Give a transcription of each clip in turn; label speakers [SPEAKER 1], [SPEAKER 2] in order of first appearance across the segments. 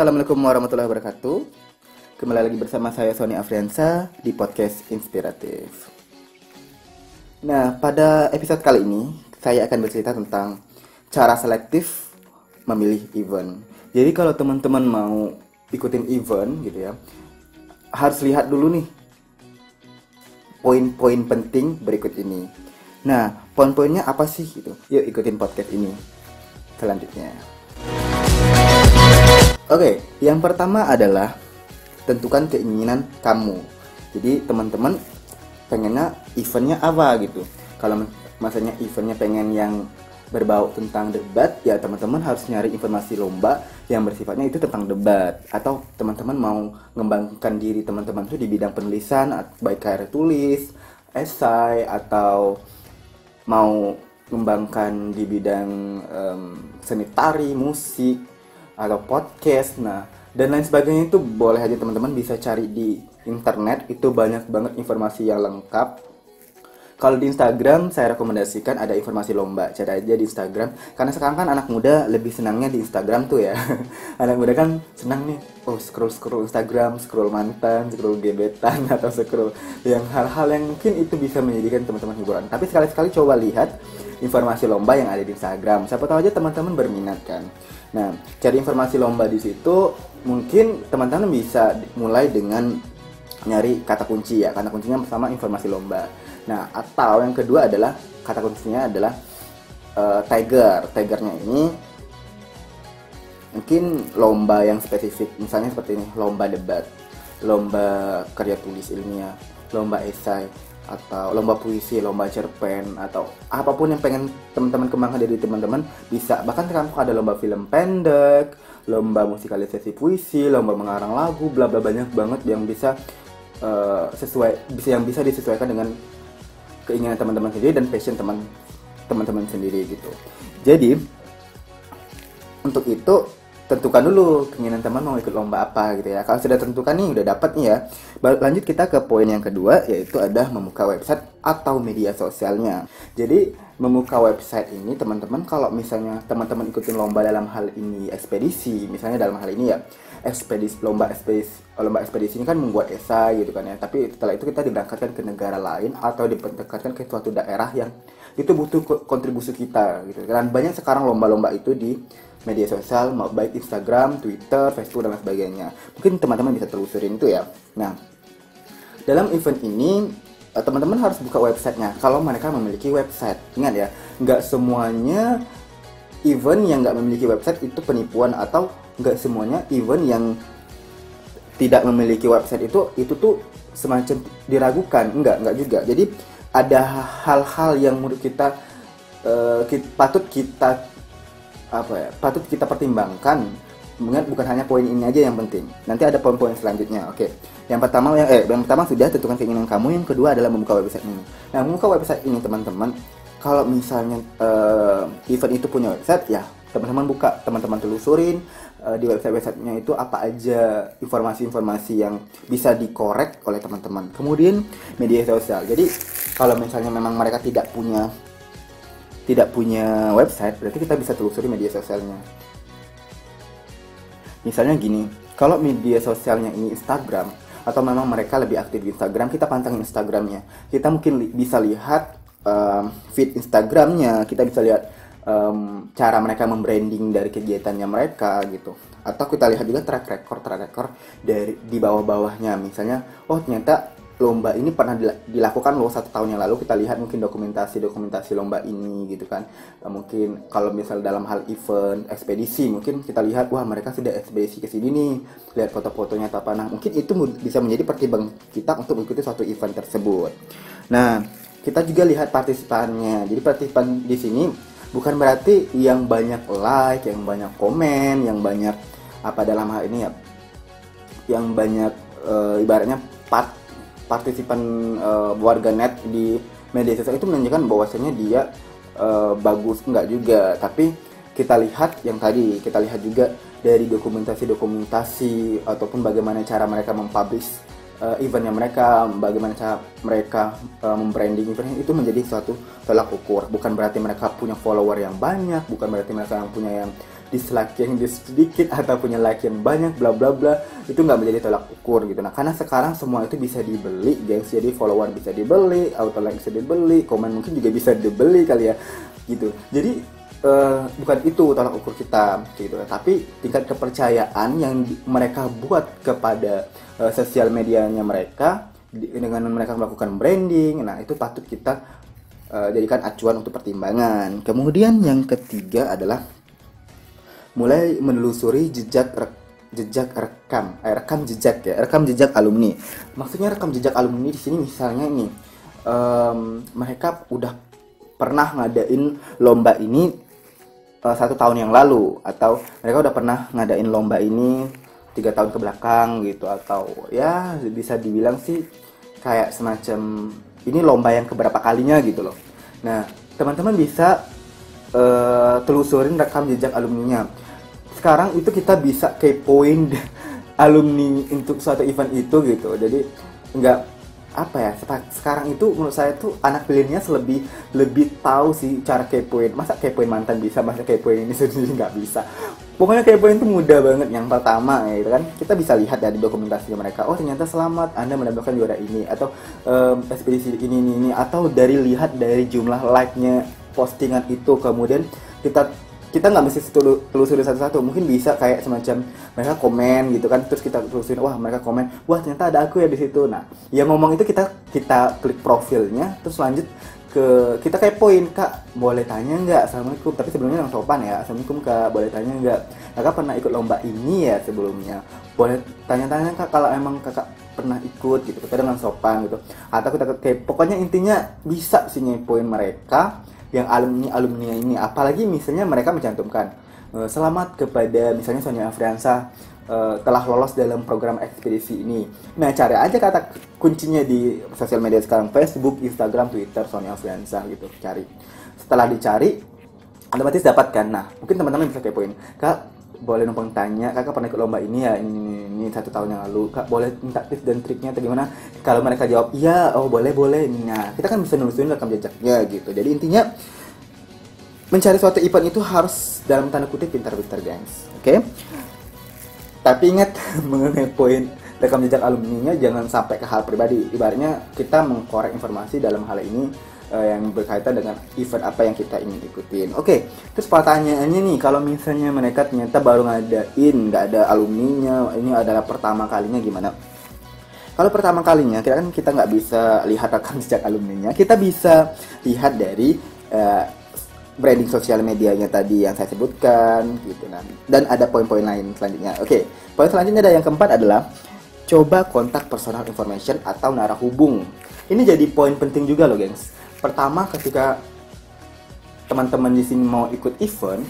[SPEAKER 1] assalamualaikum warahmatullahi wabarakatuh. Kembali lagi bersama saya Sony Afriansa di podcast Inspiratif. Nah, pada episode kali ini saya akan bercerita tentang cara selektif memilih event. Jadi kalau teman-teman mau ikutin event gitu ya, harus lihat dulu nih poin-poin penting berikut ini. Nah, poin-poinnya apa sih gitu? Yuk ikutin podcast ini selanjutnya. Oke, yang pertama adalah tentukan keinginan kamu. Jadi teman-teman pengennya eventnya apa gitu. Kalau masanya eventnya pengen yang berbau tentang debat, ya teman-teman harus nyari informasi lomba yang bersifatnya itu tentang debat. Atau teman-teman mau mengembangkan diri teman-teman itu di bidang penulisan, baik karya tulis, esai, atau mau mengembangkan di bidang um, seni tari, musik, atau podcast nah dan lain sebagainya itu boleh aja teman-teman bisa cari di internet. Itu banyak banget informasi yang lengkap. Kalau di Instagram saya rekomendasikan ada informasi lomba. Cari aja di Instagram. Karena sekarang kan anak muda lebih senangnya di Instagram tuh ya. Anak muda kan senang nih oh scroll scroll Instagram scroll mantan scroll gebetan atau scroll yang hal-hal yang mungkin itu bisa menjadikan teman-teman hiburan. Tapi sekali-sekali coba lihat informasi lomba yang ada di Instagram. Siapa tahu aja teman-teman berminat kan Nah, cari informasi lomba di situ mungkin teman-teman bisa mulai dengan nyari kata kunci ya. Kata kuncinya sama informasi lomba. Nah, atau yang kedua adalah kata kuncinya adalah uh, tiger. Tigernya ini mungkin lomba yang spesifik. Misalnya seperti ini, lomba debat, lomba karya tulis ilmiah, lomba esai atau lomba puisi, lomba cerpen atau apa pun yang pengen teman-teman kembangkan dari teman-teman bisa. Bahkan sekarang ada lomba film pendek, lomba musikalisasi puisi, lomba mengarang lagu, bla bla banyak banget yang bisa uh, sesuai bisa yang bisa disesuaikan dengan keinginan teman-teman sendiri dan passion teman teman-teman sendiri gitu. Jadi untuk itu tentukan dulu keinginan teman mau ikut lomba apa gitu ya. Kalau sudah tentukan nih udah dapat nih ya. Lanjut kita ke poin yang kedua yaitu ada membuka website atau media sosialnya. Jadi membuka website ini teman-teman kalau misalnya teman-teman ikutin lomba dalam hal ini ekspedisi, misalnya dalam hal ini ya ekspedisi lomba ekspedisi lomba ekspedisi ini kan membuat esai gitu kan ya. Tapi setelah itu kita diberangkatkan ke negara lain atau diberangkatkan ke suatu daerah yang itu butuh kontribusi kita gitu. Dan banyak sekarang lomba-lomba itu di media sosial baik Instagram, Twitter, Facebook dan lain sebagainya. Mungkin teman-teman bisa telusurin itu ya. Nah, dalam event ini eh, teman-teman harus buka websitenya kalau mereka memiliki website. Ingat ya, nggak semuanya event yang nggak memiliki website itu penipuan atau nggak semuanya event yang tidak memiliki website itu itu tuh semacam diragukan enggak enggak juga jadi ada hal-hal yang menurut kita, uh, kita patut kita apa ya patut kita pertimbangkan mengingat bukan hanya poin ini aja yang penting. Nanti ada poin-poin selanjutnya oke. Yang pertama yang eh yang pertama sudah tentukan keinginan kamu yang kedua adalah membuka website ini. Nah membuka website ini teman-teman kalau misalnya uh, event itu punya website ya teman-teman buka teman-teman telusurin uh, di website-websitenya itu apa aja informasi-informasi yang bisa dikorek oleh teman-teman. Kemudian media sosial. Jadi kalau misalnya memang mereka tidak punya tidak punya website, berarti kita bisa telusuri media sosialnya. Misalnya gini, kalau media sosialnya ini Instagram, atau memang mereka lebih aktif di Instagram, kita pantengin Instagramnya. Kita mungkin li bisa lihat um, feed Instagramnya, kita bisa lihat um, cara mereka membranding dari kegiatannya mereka gitu. Atau kita lihat juga track record, track record dari di bawah-bawahnya. Misalnya, oh ternyata lomba ini pernah dilakukan loh satu tahun yang lalu. Kita lihat mungkin dokumentasi dokumentasi lomba ini gitu kan. Eh, mungkin kalau misal dalam hal event ekspedisi mungkin kita lihat wah mereka sudah ekspedisi ke sini nih. Lihat foto-fotonya apa. Nah mungkin itu bisa menjadi pertimbangan kita untuk mengikuti suatu event tersebut. Nah kita juga lihat partisipannya. Jadi partisipan di sini bukan berarti yang banyak like yang banyak komen yang banyak apa dalam hal ini ya yang banyak e, ibaratnya part partisipan uh, warga net di media sosial itu menunjukkan bahwasanya dia uh, bagus. Enggak juga. Tapi kita lihat yang tadi. Kita lihat juga dari dokumentasi-dokumentasi ataupun bagaimana cara mereka mempublish uh, eventnya mereka bagaimana cara mereka uh, membranding event itu menjadi suatu tolak ukur. Bukan berarti mereka punya follower yang banyak bukan berarti mereka yang punya yang dislike yang sedikit atau punya like yang banyak bla bla bla itu nggak menjadi tolak ukur gitu. Nah karena sekarang semua itu bisa dibeli guys jadi follower bisa dibeli auto like bisa dibeli komen mungkin juga bisa dibeli kali ya gitu. Jadi uh, bukan itu tolak ukur kita gitu. Tapi tingkat kepercayaan yang mereka buat kepada uh, sosial medianya mereka dengan mereka melakukan branding nah itu patut kita uh, jadikan acuan untuk pertimbangan. Kemudian yang ketiga adalah mulai menelusuri jejak rek, jejak rekam eh, rekam jejak ya rekam jejak alumni. Maksudnya rekam jejak alumni di sini misalnya ini um, mereka udah pernah ngadain lomba ini uh, satu tahun yang lalu atau mereka udah pernah ngadain lomba ini tiga tahun ke belakang gitu atau ya bisa dibilang sih kayak semacam ini lomba yang keberapa kalinya gitu loh. Nah teman-teman bisa uh, telusurin rekam jejak alumninya. Sekarang itu kita bisa kepoin alumni untuk suatu event itu gitu. Jadi nggak apa ya sekarang itu menurut saya tuh anak milenial lebih lebih tahu sih cara kepoin. Masa kepoin mantan bisa masa kepoin ini sendiri nggak bisa. Pokoknya kepoin itu mudah banget. Yang pertama ya gitu kan kita bisa lihat dari dokumentasi mereka. Oh ternyata selamat anda mendapatkan juara ini. Atau um, ekspedisi ini, ini ini. Atau dari lihat dari jumlah like nya postingan itu kemudian kita kita nggak mesti telusuri satu-satu. Mungkin bisa kayak semacam mereka komen gitu kan terus kita telusurin wah mereka komen wah ternyata ada aku ya di situ. Nah yang ngomong itu kita kita klik profilnya terus lanjut ke kita kayak poin kak boleh tanya nggak? Assalamualaikum. Tapi sebelumnya yang sopan ya assalamualaikum kak boleh tanya nggak? Kakak pernah ikut lomba ini ya sebelumnya? Boleh tanya-tanya kak kalau emang kakak pernah ikut gitu. Kita dengan sopan gitu. Atau kita kayak pokoknya intinya bisa sih ngepoin mereka yang alumni alumni ini. Apalagi misalnya mereka mencantumkan uh, selamat kepada misalnya Sonia Afriansa uh, telah lolos dalam program ekspedisi ini. Nah cari aja kata kuncinya di sosial media sekarang Facebook Instagram Twitter Sonia Afriansa gitu cari. Setelah dicari otomatis dapatkan. Nah mungkin teman-teman bisa kepoin. Kak boleh numpang tanya kakak pernah ikut lomba ini ya ini, ini, ini satu tahun yang lalu. Kak boleh minta tips dan triknya atau gimana? Kalau mereka jawab iya oh boleh boleh. Nah kita kan bisa nulisin rekam jejaknya gitu. Jadi intinya mencari suatu event itu harus dalam tanda kutip pintar-pintar guys oke? Okay? tapi ingat mengenai poin rekam jejak alumni nya jangan sampai ke hal pribadi. Ibaratnya kita mengkorek informasi dalam hal ini uh, yang berkaitan dengan event apa yang kita ingin ikutin. Oke, okay, terus pertanyaannya nih, kalau misalnya mereka ternyata baru ngadain, nggak ada alumninya, ini adalah pertama kalinya gimana? Kalau pertama kalinya, kita kan kita nggak bisa lihat rekam sejak alumninya, kita bisa lihat dari uh, branding sosial medianya tadi yang saya sebutkan, gitu kan. Dan ada poin-poin lain selanjutnya. Oke, okay, poin selanjutnya ada yang keempat adalah coba kontak personal information atau narah hubung. Ini jadi poin penting juga loh, gengs pertama ketika teman-teman di sini mau ikut event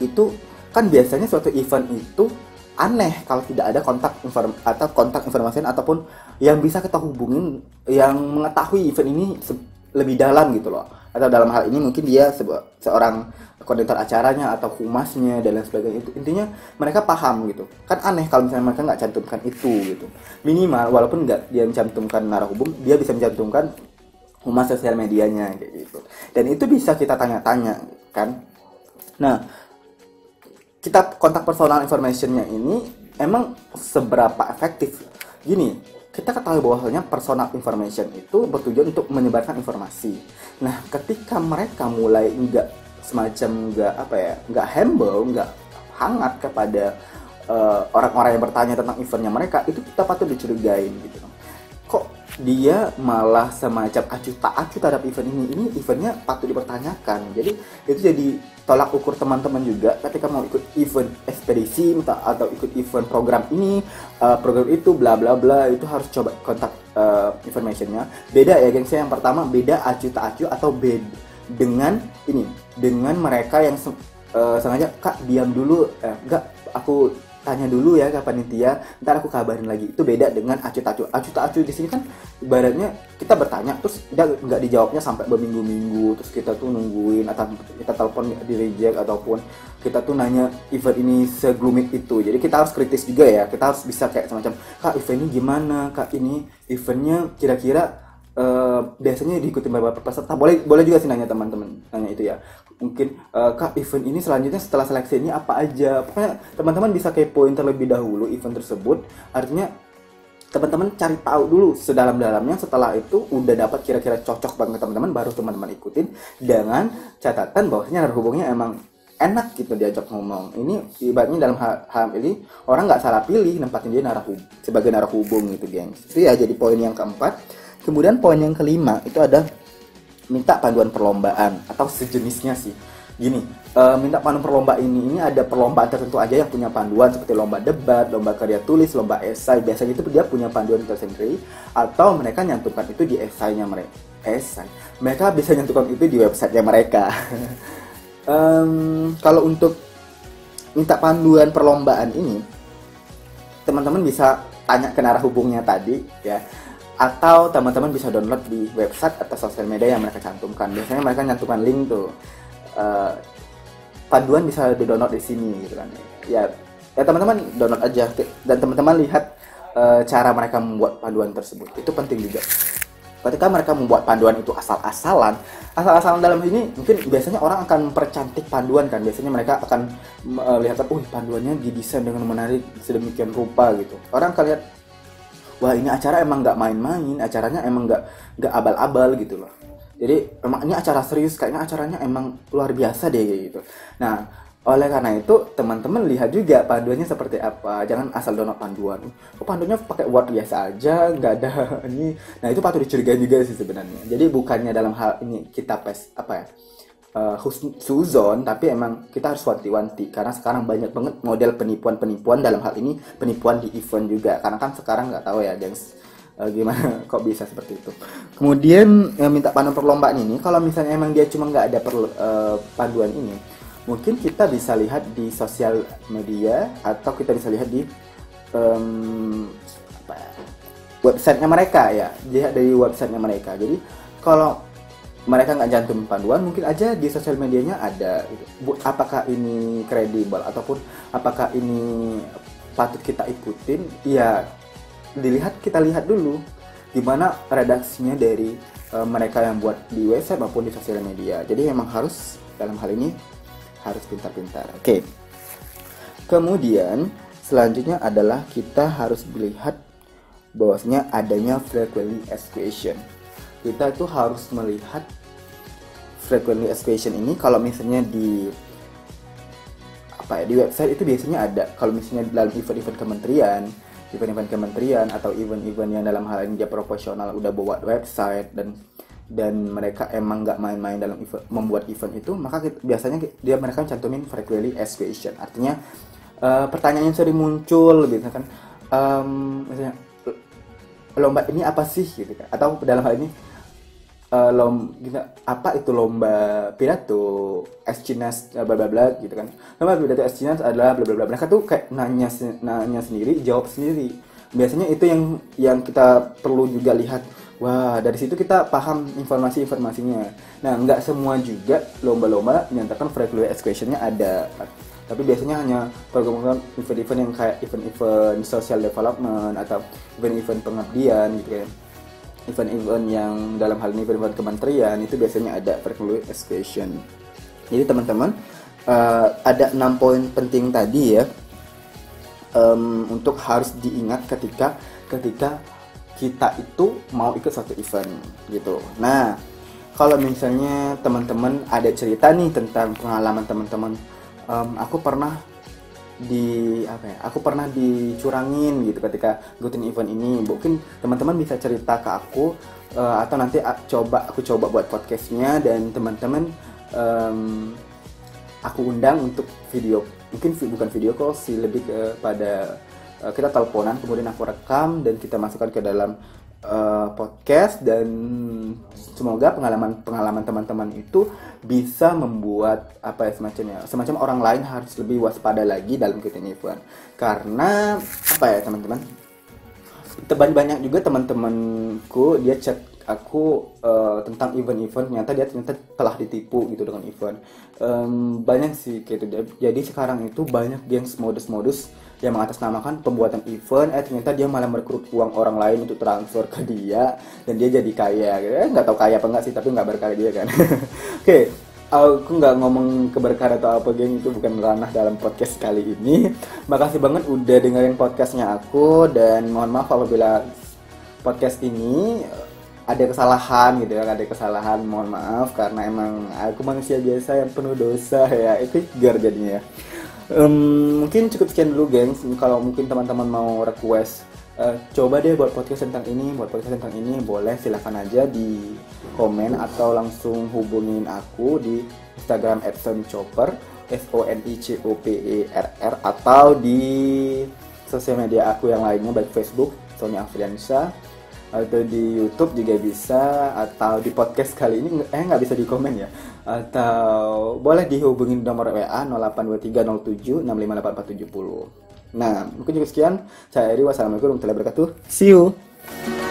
[SPEAKER 1] itu kan biasanya suatu event itu aneh kalau tidak ada kontak inform atau kontak informasi ataupun yang bisa kita hubungin yang mengetahui event ini lebih dalam gitu loh. Atau dalam hal ini mungkin dia se seorang koordinator acaranya atau humasnya dan lain sebagainya. Itu intinya mereka paham gitu. Kan aneh kalau misalnya mereka nggak cantumkan itu gitu. Minimal walaupun nggak dia mencantumkan narah hubung dia bisa mencantumkan humas sosial medianya kayak gitu. Dan itu bisa kita tanya-tanya kan? Nah kita kontak personal informationnya ini emang seberapa efektif? Gini kita ketahui bahwasanya personal information itu bertujuan untuk menyebarkan informasi. Nah ketika mereka mulai enggak semacam enggak apa ya enggak humble enggak hangat kepada eh, orang-orang uh, yang bertanya tentang eventnya mereka itu kita patut dicurigain gitu dia malah semacam acuh tak acuh terhadap event ini. Ini eventnya patut dipertanyakan. Jadi itu jadi tolak ukur teman-teman juga ketika mau ikut event ekspedisi atau ikut event program ini uh, program itu bla bla bla itu harus coba kontak uh, informationnya. Beda ya geng saya yang pertama beda acuh tak acuh atau beda dengan ini dengan mereka yang uh, sengaja kak diam dulu. Eh, enggak aku tanya dulu ya ke panitia ntar aku kabarin lagi. Itu beda dengan acu tacu acu tacu di sini kan ibaratnya kita bertanya terus dia nggak dijawabnya sampai berminggu-minggu. Terus kita tuh nungguin atau kita telepon di reject ataupun kita tuh nanya event ini seglumit itu. Jadi kita harus kritis juga ya. Kita harus bisa kayak semacam kak event ini gimana? Kak ini eventnya kira-kira uh, biasanya diikuti beberapa peserta boleh boleh juga sih nanya teman-teman nanya itu ya mungkin uh, kak event ini selanjutnya setelah seleksi ini apa aja? Pokoknya teman-teman bisa kepoin terlebih dahulu event tersebut. Artinya teman-teman cari tahu dulu sedalam-dalamnya. Setelah itu udah dapat kira-kira cocok banget teman-teman baru teman-teman ikutin dengan catatan bahwasanya hubungnya emang enak gitu diajak ngomong. Ini ibaratnya dalam hal, ini orang nggak salah pilih nempatin dia narah sebagai narah hubung gitu gengs. Itu ya jadi poin yang keempat. Kemudian poin yang kelima itu ada minta panduan perlombaan atau sejenisnya sih. Gini uh, minta panduan perlombaan ini ini ada perlombaan tertentu aja yang punya panduan seperti lomba debat lomba karya tulis lomba esai. Biasanya itu dia punya panduan tersendiri atau mereka nyantumkan itu di esainya mereka esai. Mereka bisa nyantumkan itu di websitenya mereka. Um, kalau untuk minta panduan perlombaan ini teman-teman bisa tanya ke narah hubungnya tadi ya atau teman-teman bisa download di website atau sosial media yang mereka cantumkan. Biasanya mereka cantumkan link tuh uh, panduan bisa di download di sini gitu kan. Ya ya teman-teman download aja. Dan teman-teman lihat uh, cara mereka membuat panduan tersebut. Itu penting juga. Ketika mereka membuat panduan itu asal-asalan asal-asalan dalam ini mungkin biasanya orang akan mempercantik panduan kan. Biasanya mereka akan melihat uh panduannya didesain dengan menarik sedemikian rupa gitu. Orang akan lihat wah ini acara emang nggak main-main acaranya emang nggak nggak abal-abal gitu loh jadi emang ini acara serius kayaknya acaranya emang luar biasa deh gitu nah oleh karena itu, teman-teman lihat juga panduannya seperti apa. Jangan asal download panduan. Oh, panduannya pakai Word biasa aja, nggak ada ini. Nah, itu patut dicurigai juga sih sebenarnya. Jadi bukannya dalam hal ini kita pes apa ya? Uh, suzon, tapi emang kita harus wanti-wanti. Karena sekarang banyak banget model penipuan-penipuan. Dalam hal ini penipuan di event juga. Karena kan sekarang nggak tahu ya gengs uh, gimana kok bisa seperti itu. Kemudian yang minta panduan perlombaan ini kalau misalnya emang dia cuma nggak ada perlu, uh, panduan ini mungkin kita bisa lihat di sosial media atau kita bisa lihat di um, apa ya, websitenya mereka ya. Lihat dari websitenya mereka. Jadi kalau mereka nggak jantung panduan mungkin aja di sosial medianya ada gitu. apakah ini kredibel ataupun apakah ini patut kita ikutin ya dilihat kita lihat dulu gimana redaksinya dari uh, mereka yang buat di website maupun di sosial media jadi memang harus dalam hal ini harus pintar-pintar. Oke. Okay. Kemudian selanjutnya adalah kita harus melihat bahwasanya adanya frequently asked question. Kita itu harus melihat frequently asked question ini kalau misalnya di apa ya di website itu biasanya ada. Kalau misalnya dalam event-event kementerian event-event kementerian atau event-event yang dalam hal ini dia profesional udah buat website dan dan mereka emang nggak main-main dalam event, membuat event itu maka kita, biasanya dia mereka cantumin frequently asked question. Artinya uh, pertanyaan yang sering muncul gitu kan um, misalnya lomba ini apa sih? gitu kan. Atau dalam hal ini uh, lom gitu, apa itu lomba pidato escinas bla bla bla gitu kan lomba pidato escinas adalah bla bla bla mereka tuh kayak nanya nanya sendiri jawab sendiri biasanya itu yang yang kita perlu juga lihat Wah, dari situ kita paham informasi-informasinya. Nah, nggak semua juga lomba-lomba menyatakan frequently questionnya ada. Tapi biasanya hanya program-program event-event yang kayak event-event social development atau event-event pengabdian gitu kan. Event-event yang dalam hal ini event-event kementerian itu biasanya ada frequently question. Jadi teman-teman uh, ada enam poin penting tadi ya um, untuk harus diingat ketika ketika kita itu mau ikut satu event gitu. Nah, kalau misalnya teman-teman ada cerita nih tentang pengalaman teman-teman, um, aku pernah di apa ya? Aku pernah dicurangin gitu ketika ikutin event ini. Mungkin teman-teman bisa cerita ke aku uh, atau nanti coba aku coba buat podcastnya dan teman-teman um, aku undang untuk video mungkin bukan video call sih lebih kepada Eh, kita teleponan kemudian aku rekam dan kita masukkan ke dalam uh, podcast dan semoga pengalaman pengalaman teman-teman itu bisa membuat apa ya semacamnya semacam orang lain harus lebih waspada lagi dalam event. Karena apa ya teman-teman? Banyak juga teman-temanku dia chat aku uh, tentang event-event ternyata dia ternyata telah ditipu gitu dengan event. Um, banyak sih gitu jadi sekarang itu banyak yang modus-modus yang mengatasnamakan pembuatan event eh ternyata dia malah merekrut uang orang lain untuk transfer ke dia dan dia jadi kaya. Gitu eh, nggak tahu kaya apa enggak sih tapi nggak berkaya dia kan. Oke okay. aku nggak ngomong keberkahan atau apa geng itu bukan ranah dalam podcast kali ini. Makasih banget udah dengerin podcastnya aku dan mohon maaf apabila podcast ini ada kesalahan gitu ya ada kesalahan mohon maaf karena emang aku manusia biasa yang penuh dosa ya itu gar jadinya ya um, mungkin cukup sekian dulu gengs. Kalau mungkin teman-teman mau request uh, coba deh buat podcast tentang ini buat podcast tentang ini boleh. Silahkan aja di komen atau langsung hubungin aku di Instagram @sonychopper S O N I C O P E R R atau di sosial media aku yang lainnya baik Facebook Sony Afriansa atau di YouTube juga bisa atau di podcast kali ini eh nggak bisa di komen ya. Atau boleh dihubungin nomor WA 082307658470 nah mungkin juga sekian. Saya Eri. Wassalamualaikum warahmatullahi wabarakatuh. See you